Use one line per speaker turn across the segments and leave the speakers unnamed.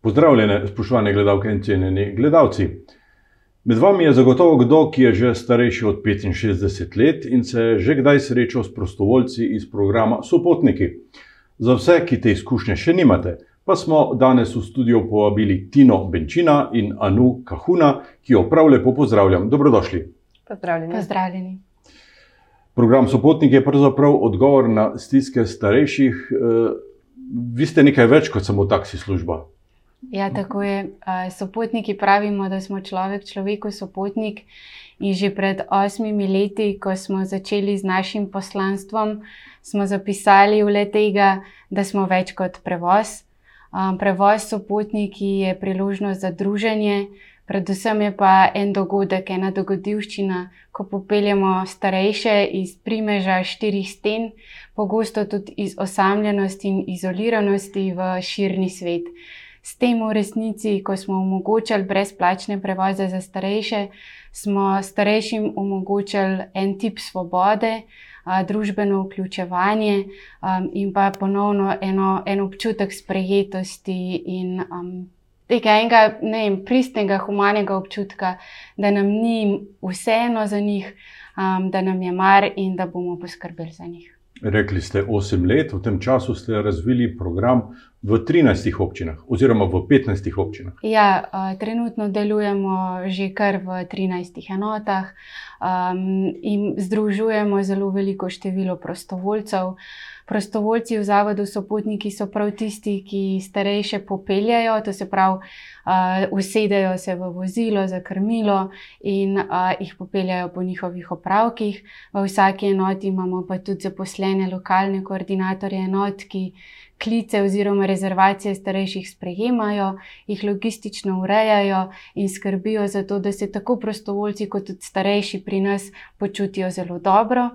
Pozdravljene, spoštovane gledalke in cenjeni gledalci. Med vami je zagotovo kdo, ki je že starejši od 65 let in se je že kdaj srečal s prostovoljci iz programa Sopotniki. Za vse, ki te izkušnje še nimate, pa smo danes v studio povabili Tino Benčina in Anu Kahuna, ki jo prav lepo pozdravljam. Dobrodošli.
Pozdravljeni.
Pozdravljeni.
Program Sopotnik je pravzaprav odgovor na stiske starejših. Eh, Vi ste nekaj več kot samo taksi služba.
Ja, tako je. Sopotniki pravimo, da smo človek, človeku sopotnik. In že pred osmimi leti, ko smo začeli z našim poslanstvom, smo zapisali v le tega, da smo več kot prevoz. Um, prevoz sopotniki je priložnost za druženje, predvsem je pa en dogodek, ena dogodivščina, ko popeljemo starejše iz primeža štirih sten, pogosto tudi iz osamljenosti in izoliranosti v širni svet. S tem v resnici, ko smo omogočili brezplačne prevoze za starejše, smo starejšim omogočili en tip svobode, družbeno vključevanje in pa ponovno eno, en občutek sprejetosti in tega enega ne vem, pristnega, humanega občutka, da nam ni vseeno za njih, um, da nam je mar in da bomo poskrbeli za njih.
Rekli ste 8 let, v tem času ste razvili program v 13 občinah, oziroma v 15 občinah.
Ja, trenutno delujemo že kar v 13 enotah um, in združujemo zelo veliko število prostovoljcev. Prostovoljci v zavodu Sopotniki so prav tisti, ki starejše popeljajo, to se pravi, uh, usedejo se v vozilo za krmilo in uh, jih popeljajo po njihovih opravkih. V vsaki enoti imamo pa tudi zaposlene lokalne koordinatorje enot, ki klice oziroma rezervacije starejših sprejemajo, jih logistično urejajo in skrbijo za to, da se tako prostovoljci kot tudi starejši pri nas počutijo zelo dobro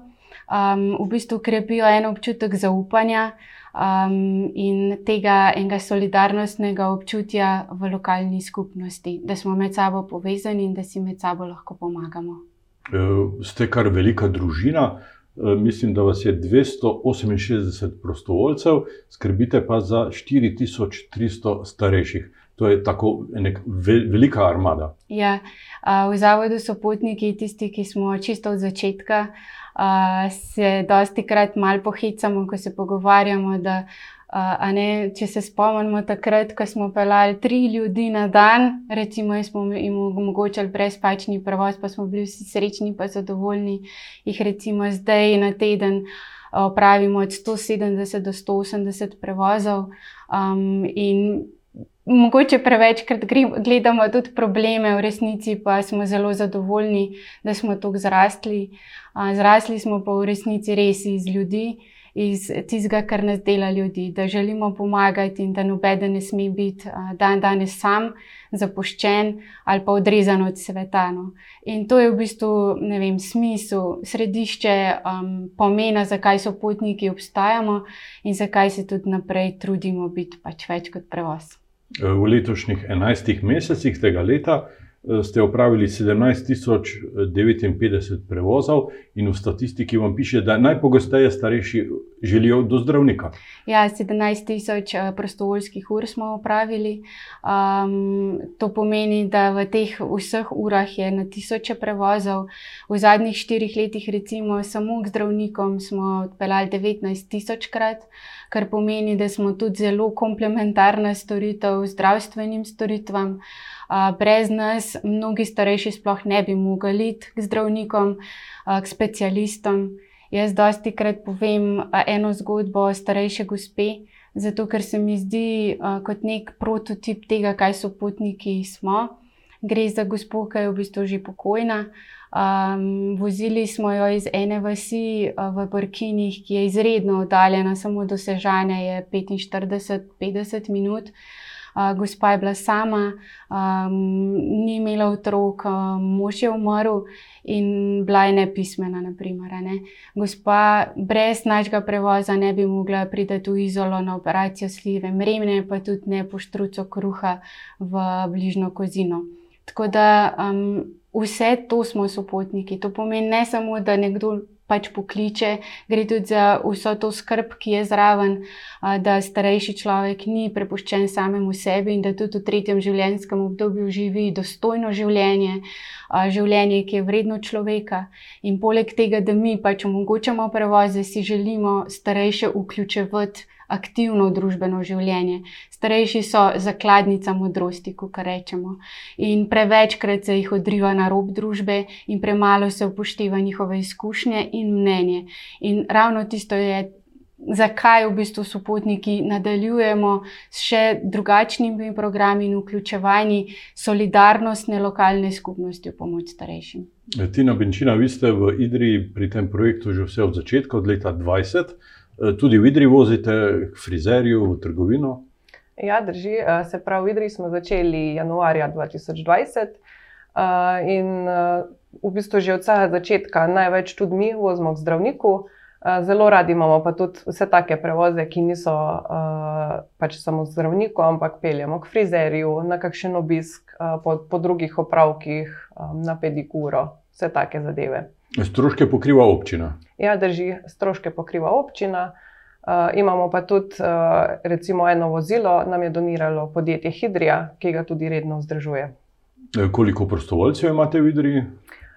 um, v bistvu krepijo en občutek zaupanja um, in tega enega solidarnostnega občutja v lokalni skupnosti, da smo med sabo povezani in da si med sabo lahko pomagamo.
E, ste kar velika družina. Mislim, da vas je 268 prostovoljcev, skrbite pa za 4300 starejših. To je tako nek velika armada.
Ja, v zavodu so potniki, tisti, ki smo čisto od začetka uh, se dosti krat malo pohicamo, ko se pogovarjamo. Da, uh, ne, če se spomnimo takrat, ko smo pelali tri ljudi na dan, recimo, smo jim omogočili brezplačni prevoz, pa smo bili vsi srečni in zadovoljni, jih recimo zdaj na teden. Pravimo od 170 do 180 prevozov, um, in mogoče prevečkrat gledamo tudi probleme, v resnici pa smo zelo zadovoljni, da smo tako zrastli. Zrasli smo pa v resnici res iz ljudi, iz tistega, kar nas dela ljudi, da želimo pomagati in da nobeden ne sme biti dan danes sam, zapuščen ali pa odrezan od sveta. No. In to je v bistvu vem, smisel, središče um, pomena, zakaj so potniki obstajamo in zakaj se tudi naprej trudimo biti pač več kot prevoz.
V letošnjih 11 mesecih tega leta ste opravili 17.059 prevozov, in v statistiki vam piše, da najpogosteje starejši želijo do zdravnika.
Ja, 17.000 eh, prostovoljskih ur smo opravili. Um, to pomeni, da v teh vseh urah je na tisoče prevozov. V zadnjih štirih letih, recimo, samo k zdravnikom smo odpeljali 19.000 krat kar pomeni, da smo tudi zelo komplementarna storitev zdravstvenim storitvam. Brez nas mnogi starejši sploh ne bi mogli iti k zdravnikom, k specialistom. Jaz dosti krat povem eno zgodbo o starejši gospe, zato ker se mi zdi kot nek prototip tega, kaj so potniki smo. Gre za gospo, ki je v bistvu že pokojna. Um, vozili smo jo iz ene vasi v Burkinih, ki je izredno oddaljena, samo do Sežanja je 45-50 minut. Uh, gospa je bila sama, um, ni imela otrok, um, mož je umrl in bila je nepismena. Naprimer, ne. Gospa brez našega prevoza ne bi mogla priti v izolo na operacijo slive, mremne pa tudi ne poštruco kruha v bližnjo kozino. Tako da um, vse to smo sopotniki. To pomeni ne samo, da nekdo pač pokliče, gre tudi za vso to skrb, ki je zraven, da starejši človek ni prepuščen samemu sebi in da tudi v tretjem življenjskem obdobju živi dostojno življenje, življenje, ki je vredno človeka. In poleg tega, da mi pač omogočamo prevoze, si želimo starejše vključevati aktivno družbeno življenje. Starejši so zakladnica modrosti, kot rečemo. In prevečkrat se jih odriva na rob družbe, in premalo se upošteva njihove izkušnje in mnenje. In ravno tisto je. Zakaj v bistvu sopotniki nadaljujemo s še drugačnimi programi in vključevanji solidarnostne lokalne skupnosti v pomoč starejšim?
Tina Benčina, vi ste v Idriji pri tem projektu že vse od začetka, od leta 2020. Eh, tudi v Idri vozite k frizerju, v trgovino?
Ja, drži. Eh, se pravi, v Idri smo začeli januarja 2020 eh, in v bistvu že od vsega začetka največ tudi mi vozimo k zdravniku. Zelo radi imamo pa tudi vse take prevoze, ki niso pač samo zdravniku, ampak peljemo k frizerju, na kakšen obisk, po, po drugih opravkih, na pedikuro, vse take zadeve.
Stroške pokriva občina.
Ja, drži, stroške pokriva občina. Uh, imamo pa tudi, uh, recimo, eno vozilo, nam je doniralo podjetje Hidrija, ki ga tudi redno vzdržuje.
E, koliko prostovoljcev imate v Hidriji?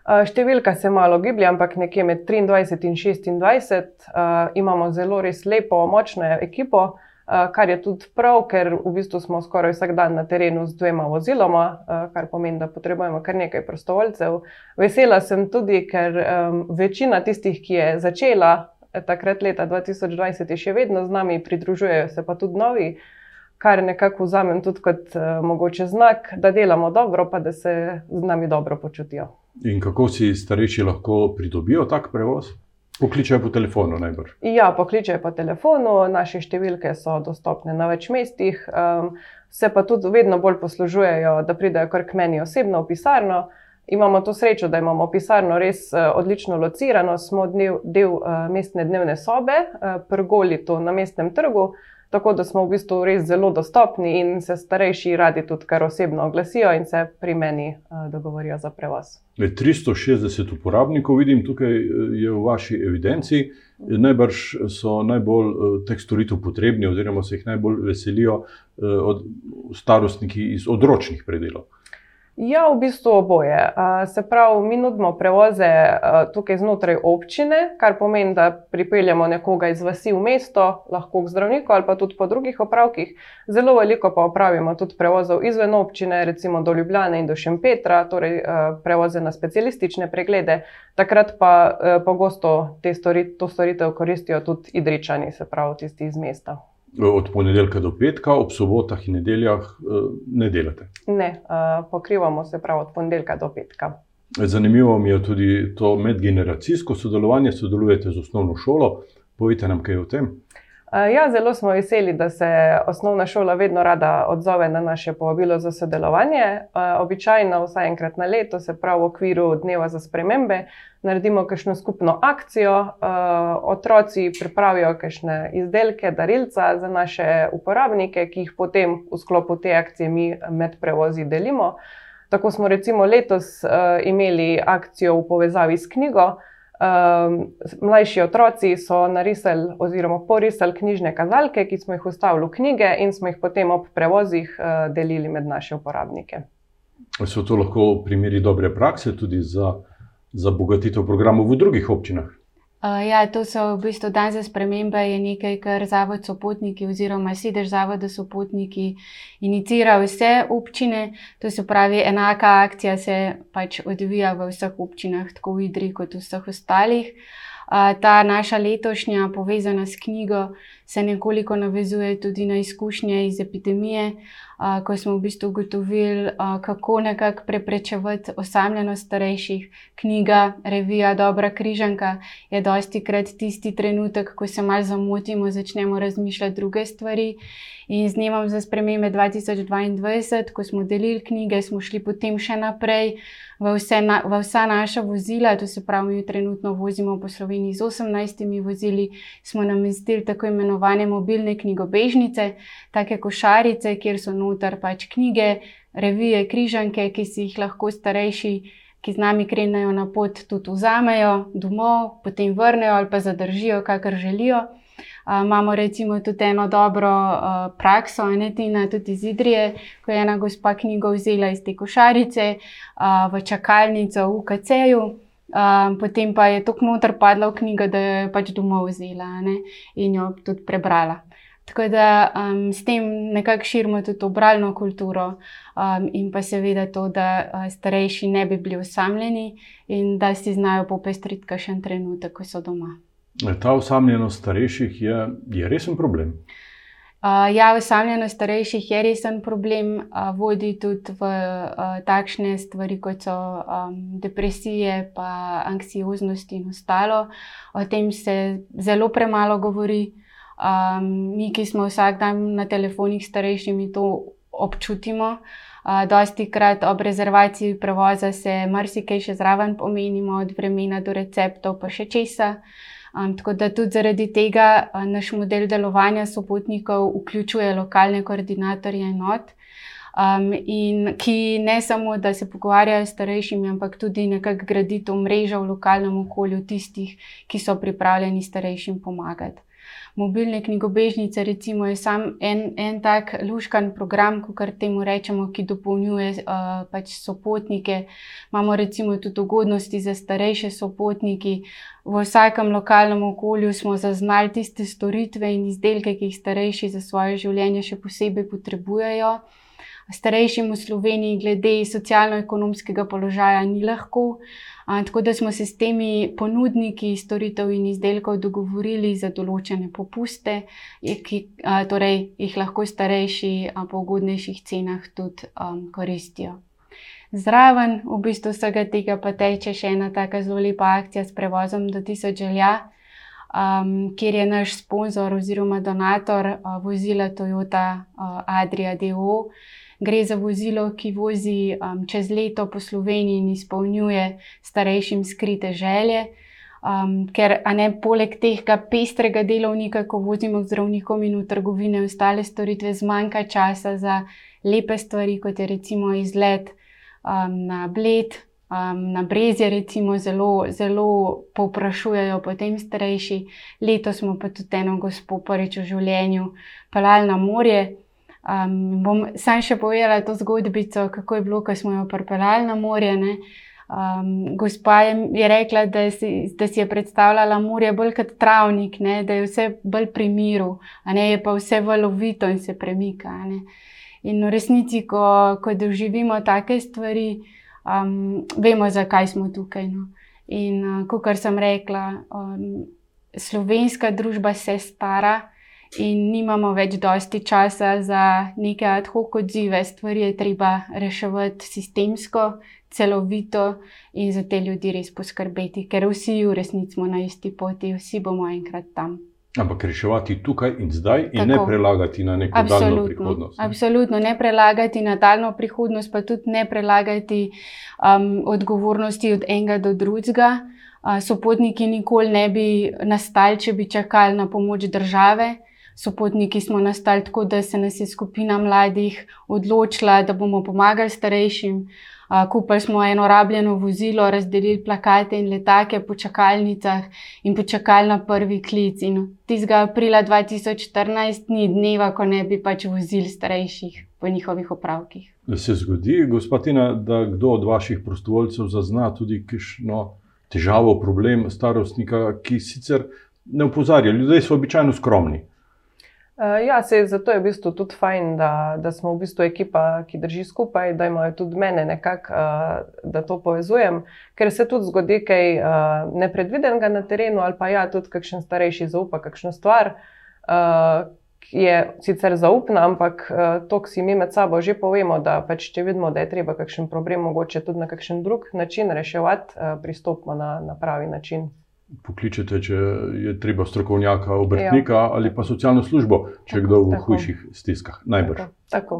Uh, številka se malo giblje, ampak nekje med 23 in 26 uh, imamo zelo res lepo, močno ekipo. Uh, Eh, kar je tudi prav, ker v bistvu smo skoraj vsak dan na terenu z dvema voziloma, eh, kar pomeni, da potrebujemo kar nekaj prostovoljcev. Vesela sem tudi, ker večina tistih, ki je začela eh, takrat leta 2020, je še vedno z nami, pridružujejo se pa tudi novi. Kar nekako vzamem tudi kot uh, mogoče znak, da delamo dobro, pa da se z nami dobro počutijo.
In kako si starejši lahko pridobijo tak prevoz? Pokličejo po telefonu, najbrž.
Ja, pokličejo po telefonu, naše številke so dostopne na več mestih, um, se pa tudi vedno bolj poslužujejo, da pridejo kar k meni osebno v pisarno. Imamo to srečo, da imamo pisarno res uh, odlično locirano, smo del, del uh, mestne dnevne sobe, uh, prgoli to na mestnem trgu. Tako da smo v bistvu res zelo dostopni in se starejši radi tudi kar osebno oglasijo in se pri meni uh, dogovorijo za prevoz.
360 uporabnikov vidim tukaj je v vaši evidenci. Najbrž so najbolj teh storitev potrebni, oziroma se jih najbolj veselijo od starostniki iz odročnih predelov.
Ja, v bistvu oboje. Se pravi, mi nudimo prevoze tukaj znotraj občine, kar pomeni, da pripeljemo nekoga iz vasi v mesto, lahko k zdravniku ali pa tudi po drugih opravkih. Zelo veliko pa opravimo tudi prevozov izven občine, recimo do Ljubljane in do Šempetra, torej prevoze na specialistične preglede. Takrat pa pogosto to storitev koristijo tudi idričani, se pravi tisti iz mesta
od ponedeljka do petka, ob sobotah in nedeljah eh, ne delate?
Ne, eh, pokrivamo se prav od ponedeljka do petka.
Zanimivo mi je tudi to medgeneracijsko sodelovanje, sodelujete z osnovno šolo. Povejte nam kaj o tem.
Eh, ja, zelo smo veseli, da se osnovna šola vedno rada odzove na naše povabilo za sodelovanje. Eh, običajno vsaj enkrat na leto, se pravi v okviru Dneva za spremembe, naredimo kakšno skupno akcijo. Eh, otroci pripravijo kakšne izdelke, darilca za naše uporabnike, ki jih potem v sklopu te akcije mi med prevozi delimo. Tako smo recimo letos imeli akcijo v povezavi s knjigo. Um, mlajši otroci so narisali oziroma porisali knjižne kazalke, ki smo jih ustavili v knjige in smo jih potem ob prevozih uh, delili med naše uporabnike.
So to lahko primeri dobre prakse tudi za, za bogatitev programov v drugih občinah?
Uh, ja, to so v bistvu dan za spremembe, je nekaj, kar zavod sopotniki oziroma sedež zavoda sopotniki inicira vse občine. To se pravi, enaka akcija se pač odvija v vseh občinah, tako v Idri kot v vseh ostalih. Uh, ta naša letošnja povezana s knjigo se nekoliko navezuje tudi na izkušnje iz epidemije. Uh, ko smo v bistvu ugotovili, kako nekako preprečevati osamljenost starejših. Knjiga, revija Dobra križanka je dosti krat tisti trenutek, ko se malo zamotimo, začnemo razmišljati druge stvari. In z dnevom za spremembe 2022, ko smo delili knjige, smo šli potem še naprej v, vse na, v vsa naša vozila. To se pravi, mi trenutno vozimo po Sloveniji z 18 vozili, smo namestili tako imenovane mobilne knjigobežnice, take košarice, kjer so noter pač knjige, revije, križanke, ki si jih lahko starejši ki z nami krenejo na pot, tudi vzamejo domov, potem vrnejo ali pa zadržijo, kakor želijo. Uh, imamo recimo tudi eno dobro uh, prakso, ne tina, tudi iz Idrije, ko je ena gospa knjigo vzela iz te košarice uh, v čakalnico v UKC-ju. Um, potem pa je tako noter padla v knjigo, da jo je pač domov vzela ne, in jo tudi prebrala. Tako da um, s tem nekako širimo tudi obralno kulturo um, in pa seveda to, da uh, starejši ne bi bili osamljeni in da si znajo popestriti kakšen trenutek, ko so doma.
Ta osamljenost starejših je, je resen problem.
Uh, ja, osamljenost starejših je resen problem, uh, vodi tudi v uh, takšne stvari, kot so um, depresije, pa anksioznost in ostalo. O tem se zelo premalo govori. Um, mi, ki smo vsak dan na telefonih starejšimi, to občutimo. Uh, dosti krat ob rezervaciji prevoza se marsikaj še zraven pomenimo, od vremena do receptov, pa še česa. Um, tako da tudi zaradi tega uh, naš model delovanja sopotnikov vključuje lokalne koordinatorje enot, um, in ki ne samo, da se pogovarjajo s starejšimi, ampak tudi nekako gradijo mrežo v lokalnem okolju tistih, ki so pripravljeni starejšim pomagati mobilne knjigobežnice, recimo, je sam en, en tak luškan program, kot temu rečemo, ki dopolnjuje uh, pač sopotnike. Imamo recimo tudi ugodnosti za starejše sopotniki. V vsakem lokalnem okolju smo zaznali tiste storitve in izdelke, ki jih starejši za svoje življenje še posebej potrebujejo starejšim v Sloveniji, glede socialno-ekonomskega položaja, ni lahko. Tako da smo se s temi ponudniki storitev in izdelkov dogovorili za določene popuste, ki torej, jih lahko starejši po ugodnejših cenah tudi koristijo. Zraven v bistvu vsega tega pa teče še ena tako zelo lepa akcija s prevozom do tisoč želja. Um, kjer je naš sponzor oziroma donator uh, vozila Toyota uh, Adria DO, gre za vozilo, ki vozi um, čez leto po Sloveniji in izpolnjuje starejšim skrite želje. Um, ker, a ne poleg tega pestrega delovnika, ko vozimo k zdravnikom in v trgovine, ostale storitve, zmanjka časa za lepe stvari, kot je recimo izlet um, na Bled. Um, na Brezje, recimo, zelo, zelo povprašujejo potem starejši. Letos smo pa tudi eno gospod prvič v življenju pelali na morje. Um, bom sam še povedala to zgodbico, kako je bilo, ko smo jo pripeljali na morje. Um, gospa je, je rekla, da si, da si je predstavljala morje bolj kot travnik, ne? da je vse bolj pri miru, ne je pa vse valovito in se premika. Ne? In v resnici, ko, ko doživimo take stvari, um, vemo, zakaj smo tukaj. No? In uh, kot sem rekla, um, slovenska družba se stara in nimamo več dosti časa za neke ad hoc odzive, stvari je treba reševati sistemsko, celovito in za te ljudi res poskrbeti, ker vsi v resnici smo na isti poti, vsi bomo enkrat tam.
Ampak reševati tukaj in zdaj, in Tako. ne prelagati na neko daljno prihodnost.
Ne? Absolutno, ne prelagati na daljno prihodnost, pa tudi ne prelagati um, odgovornosti od enega do drugega. Uh, sopotniki nikoli ne bi nastali, če bi čakali na pomoč države sopotniki smo nastali tako, da se nas je skupina mladih odločila, da bomo pomagali starejšim. Kupili smo eno rabljeno vozilo, razdelili plakate in letake po čakalnicah in počakali na prvi klic. In tistega aprila 2014 ni dneva, ko ne bi pač vozili starejših po njihovih opravkih.
Se zgodi, gospodina, da kdo od vaših prostovoljcev zazna tudi kakšno težavo, problem starostnika, ki sicer ne upozarja. Ljudje so običajno skromni.
Uh, ja, se, zato je v bistvu tudi fajn, da, da smo v bistvu ekipa, ki drži skupaj, da imajo tudi mene nekako, uh, da to povezujem, ker se tudi zgodi kaj uh, nepredvidenega na terenu, ali pa ja, tudi kakšen starejši zaupa kakšno stvar, uh, ki je sicer zaupna, ampak uh, to, ki si mi med sabo že povemo, da pač če vidimo, da je treba kakšen problem mogoče tudi na kakšen drug način reševati, uh, pristopimo na, na pravi način
pokličete, če je treba strokovnjaka, obrtnika ja. ali pa socialno službo, če je kdo v tako. hujših stiskah. Najbrž.
Tako. tako.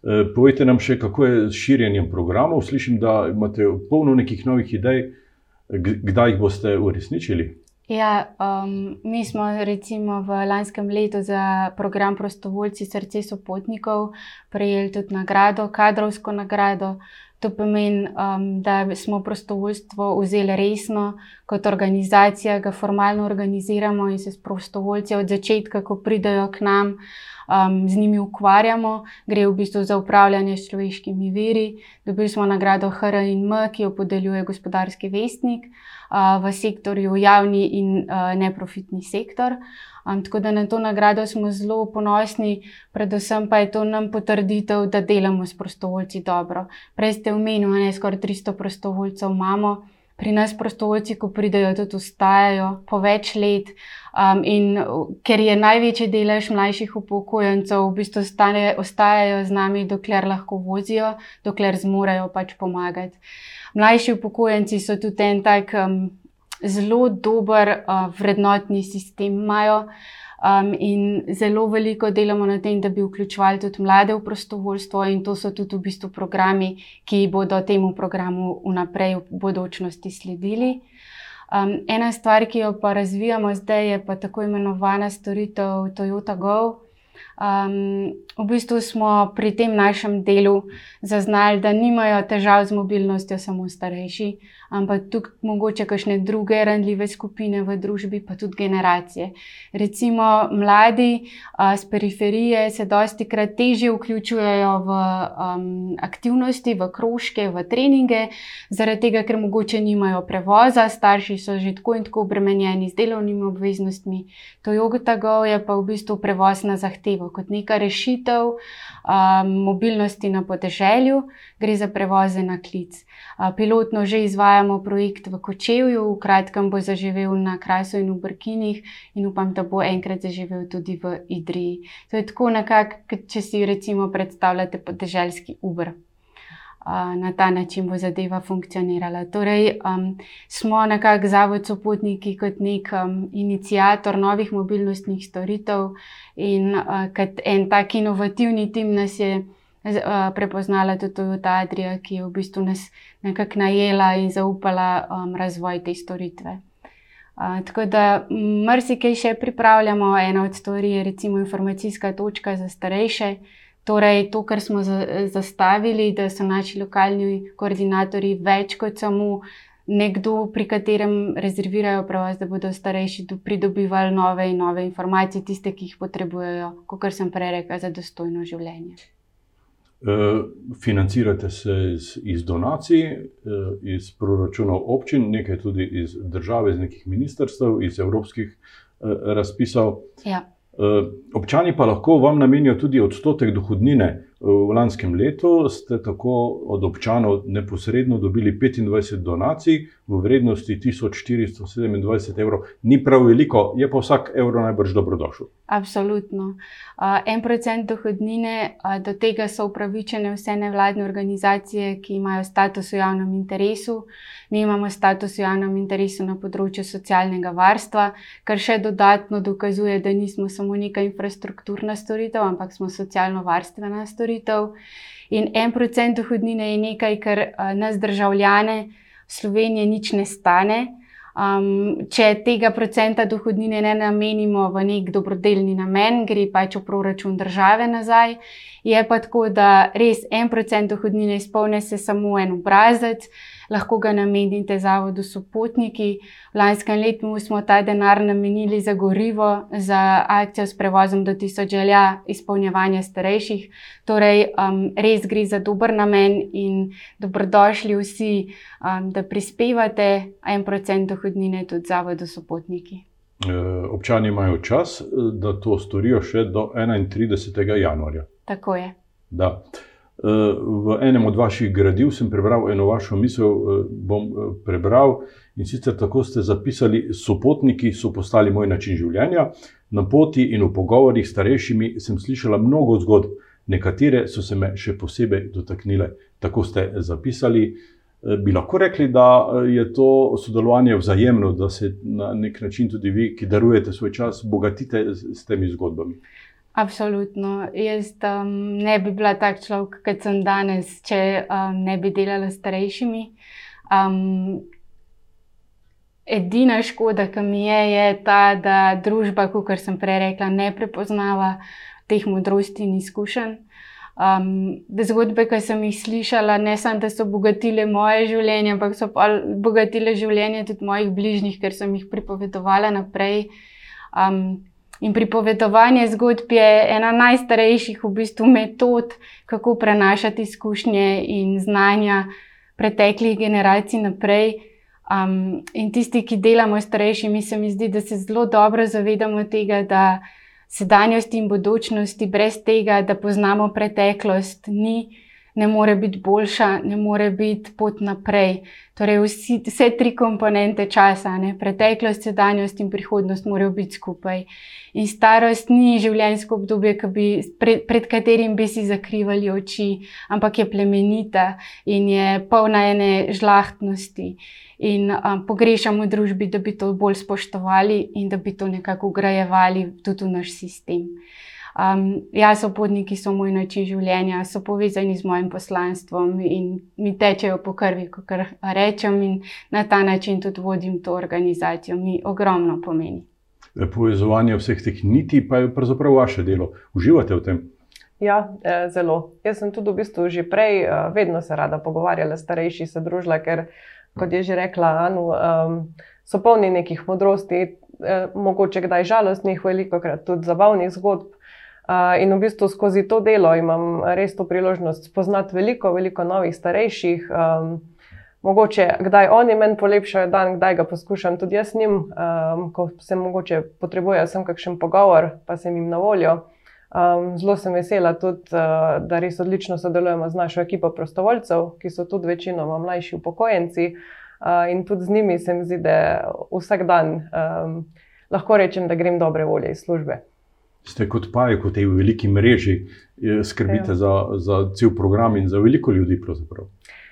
E, povejte nam še, kako je s širjenjem programov. Slišim, da imate polno nekih novih idej, kdaj jih boste uresničili.
Ja, um, mi smo recimo v lanskem letu za program Prostovoljci srce sopotnikov prejeli tudi nagrado, kadrovsko nagrado To pomeni, um, da smo prostovoljstvo vzeli resno kot organizacija, ga formalno organiziramo in se s prostovoljci od začetka, ko pridejo k nam, um, z njimi ukvarjamo. Gre v bistvu za upravljanje s človeškimi viri. Dobili smo nagrado HRM, ki jo podeljuje gospodarski vestnik uh, v sektorju javni in neprofitni sektor. Um, tako da na to nagrado smo zelo ponosni, predvsem pa je to nam potrditev, da delamo s prostovoljci dobro. Prej ste omenili, da skoraj 300 prostovoljcev imamo. Pri nas prostovoljci, ko pridejo, tudi ustajajo po več let. Um, in ker je največji delež mlajših upokojencev, v bistvu stane, ostajajo z nami, dokler lahko vozijo, dokler zmorejo pač pomagati. Mlajši upokojenci so tudi en tak um, zelo dober uh, vrednotni sistem imajo. Um, in zelo veliko delamo na tem, da bi vključevali tudi mlade v prostovoljstvo, in to so tudi v bistvu programi, ki bodo temu programu vnaprej v bodočnosti sledili. Um, ena stvar, ki jo pa razvijamo zdaj, je pa tako imenovana storitev Toyota Go. Um, v bistvu smo pri tem našem delu zaznali, da nimajo težav z mobilnostjo samo starejši, ampak tudi mogoče kakšne druge randljive skupine v družbi, pa tudi generacije. Recimo mladi uh, z periferije se dosti krat težje vključujejo v um, aktivnosti, v krožke, v treninge, zaradi tega, ker mogoče nimajo prevoza, starši so že tako in tako obremenjeni z delovnimi obveznostmi. To jogota go je pa v bistvu prevoz na zahtevo kot neka rešitev um, mobilnosti na podeželju, gre za prevoze na klic. Pilotno že izvajamo projekt v Kočevju, v kratkem bo zaživel na Krajsu in v Brkinih, in upam, da bo enkrat zaživel tudi v Idriji. To je tako nekako, če si recimo predstavljate podeželjski Uber na ta način bo zadeva funkcionirala. Torej, um, smo nekako zavod sopotniki kot nek um, inicijator novih mobilnostnih storitev in uh, kot en tak inovativni tim nas je prepoznala tudi Toyota Adria, ki je v bistvu nas nekako najela in zaupala um, razvoj te storitve. Uh, tako da marsikaj še pripravljamo. Ena od stvari je recimo informacijska točka za starejše, Torej, to, kar smo zastavili, da so naši lokalni koordinatorji več kot samo nekdo, pri katerem rezervirajo prevoz, da bodo starejši pridobivali nove in nove informacije, tiste, ki jih potrebujejo, kot sem prej rekel, za dostojno življenje.
E, financirate se iz, iz donacij, e, iz proračunov občin, nekaj tudi iz države, iz nekih ministrstv, iz evropskih e, razpisov.
Ja.
Eh, občani pa lahko vam namenijo tudi odstotek dohodnine. V lanskem letu ste tako od občanov neposredno dobili 25 donacij v vrednosti 1427 evrov. Ni prav veliko, je pa vsak evro najbrž dobrodošel.
Absolutno. En procent dohodnine, do tega so upravičene vse nevladne organizacije, ki imajo status v javnem interesu. Mi imamo status v javnem interesu na področju socialnega varstva, kar še dodatno dokazuje, da nismo samo neka infrastrukturna storitev, ampak smo socialno-varstvena storitev. In en procent dohodnine je nekaj, kar nas državljane Slovenije nič ne stane. Um, če tega procenta dohodnine ne namenimo v nek dobrodelni namen, gre pač v proračun države nazaj. Je pa tako, da res en procent dohodnine izpolne se samo en obrazec, lahko ga namenite zavodu Sopotniki. V lanskem letu smo ta denar namenili za gorivo, za akcijo s prevozom do tisoč želja izpolnjevanja starejših. Torej, um, res gre za dober namen in dobrodošli vsi, um, da prispevate en procent dohodnine tudi zavodu Sopotniki.
E, občani imajo čas, da to storijo še do 31. januarja.
Tako je.
Da. V enem od vaših gradiv sem prebral eno vašo misel, eh, bom eh, prebral in sicer tako ste zapisali: Sopotniki so postali moj način življenja. Na poti in v pogovorih s starejšimi sem slišala mnogo zgodb, nekatere so se me še posebej dotaknile. Tako ste zapisali. Eh, bi lahko rekli, da je to sodelovanje vzajemno, da se na nek način tudi vi, ki darujete svoj čas, bogatite s temi zgodbami.
Absolutno. Jaz um, ne bi bila tak človek, kot sem danes, če um, ne bi delala s starejšimi. Um, edina škoda, ki mi je, je ta, da družba, kot sem prej rekla, ne prepoznava teh modrosti in izkušenj. Um, zgodbe, ki sem jih slišala, ne samo, da so obogatile moje življenje, ampak so obogatile življenje tudi mojih bližnjih, ker sem jih pripovedovala naprej. Um, in pripovedovanje zgodb je ena najstarejših v bistvu metod, kako prenašati izkušnje in znanja preteklih generacij naprej. Um, in tisti, ki delamo s starejšimi, se mi zdi, da se zelo dobro zavedamo tega, da sedanjosti in bodočnosti, brez tega, da poznamo preteklost, ni, ne more biti boljša, ne more biti pot naprej. Torej, vsi, vse tri komponente časa, ne? preteklost, sedanjost in prihodnost, morajo biti skupaj. In starost ni življenjsko obdobje, bi, pred, pred katerim bi si zakrivali oči, ampak je plemenita in je polna ene žlahtnosti in um, pogrešamo v družbi, da bi to bolj spoštovali in da bi to nekako ugrajevali tudi v naš sistem. Um, ja, sopotniki so moj način življenja, so povezani z mojim poslanstvom in mi tečejo po krvi, kot rečem, in na ta način tudi vodim to organizacijo, mi ogromno pomeni.
Povezovanje vseh teh niti pa je pravzaprav vaše delo. Uživate v tem?
Ja, eh, zelo. Jaz sem tudi v bistvu že prej, eh, vedno se rada pogovarjala, starejši se družila, ker kot je že rekla, Anu, um, so polni nekih modrosti, eh, mogoče kdaj žalostnih, veliko krat tudi zabavnih zgodb. In v bistvu skozi to delo imam res to priložnost spoznati veliko, veliko novih starejših. Um, mogoče kdaj oni meni polepšajo dan, kdaj ga poskušam tudi jaz njim, um, ko se mogoče potrebujejo sem kakšen pogovor, pa sem jim na voljo. Um, zelo sem vesela tudi, uh, da res odlično sodelujemo z našo ekipo prostovoljcev, ki so tudi večinoma mlajši upokojenci. Uh, in tudi z njimi se mi zdi, da vsak dan um, lahko rečem, da grem dobre volje iz službe.
Ste kot pajek v tej veliki mreži, skrbite ja. za, za cel program in za veliko ljudi. Pravzaprav.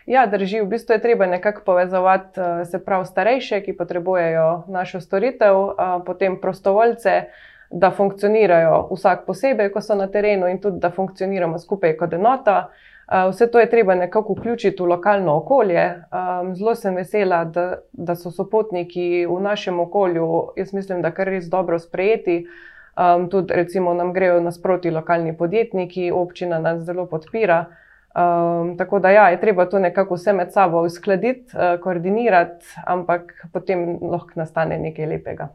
Ja, drži. V bistvu je treba nekako povezovati se prav starejše, ki potrebujejo našo storitev, potem prostovoljce da funkcionirajo vsak posebej, ko so na terenu, in tudi da funkcioniramo skupaj kot enota. Vse to je treba nekako vključiti v lokalno okolje. Zelo sem vesela, da, da so sopotniki v našem okolju, jaz mislim, da kar res dobro sprejeti. Um, tudi, recimo, nam grejo nasproti lokalni podjetniki, občina nas zelo podpira. Um, tako da ja, je treba to nekako vse med sabo uskladiti, uh, koordinirati, ampak potem lahko nastane nekaj lepega.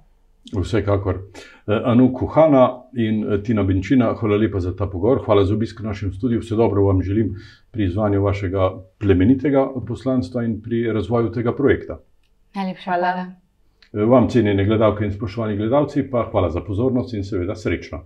Vsekakor. Eh, Anu Kuhana in eh, Tina Benčina, hvala lepa za ta pogovor, hvala za obisk v našem studiu. Vse dobro vam želim pri izvanju vašega plemenitega poslanstva in pri razvoju tega projekta.
Najlepša hvala.
Eh, vam, cenjene gledalke in spoštovani gledalci, pa hvala za pozornost in seveda srečno.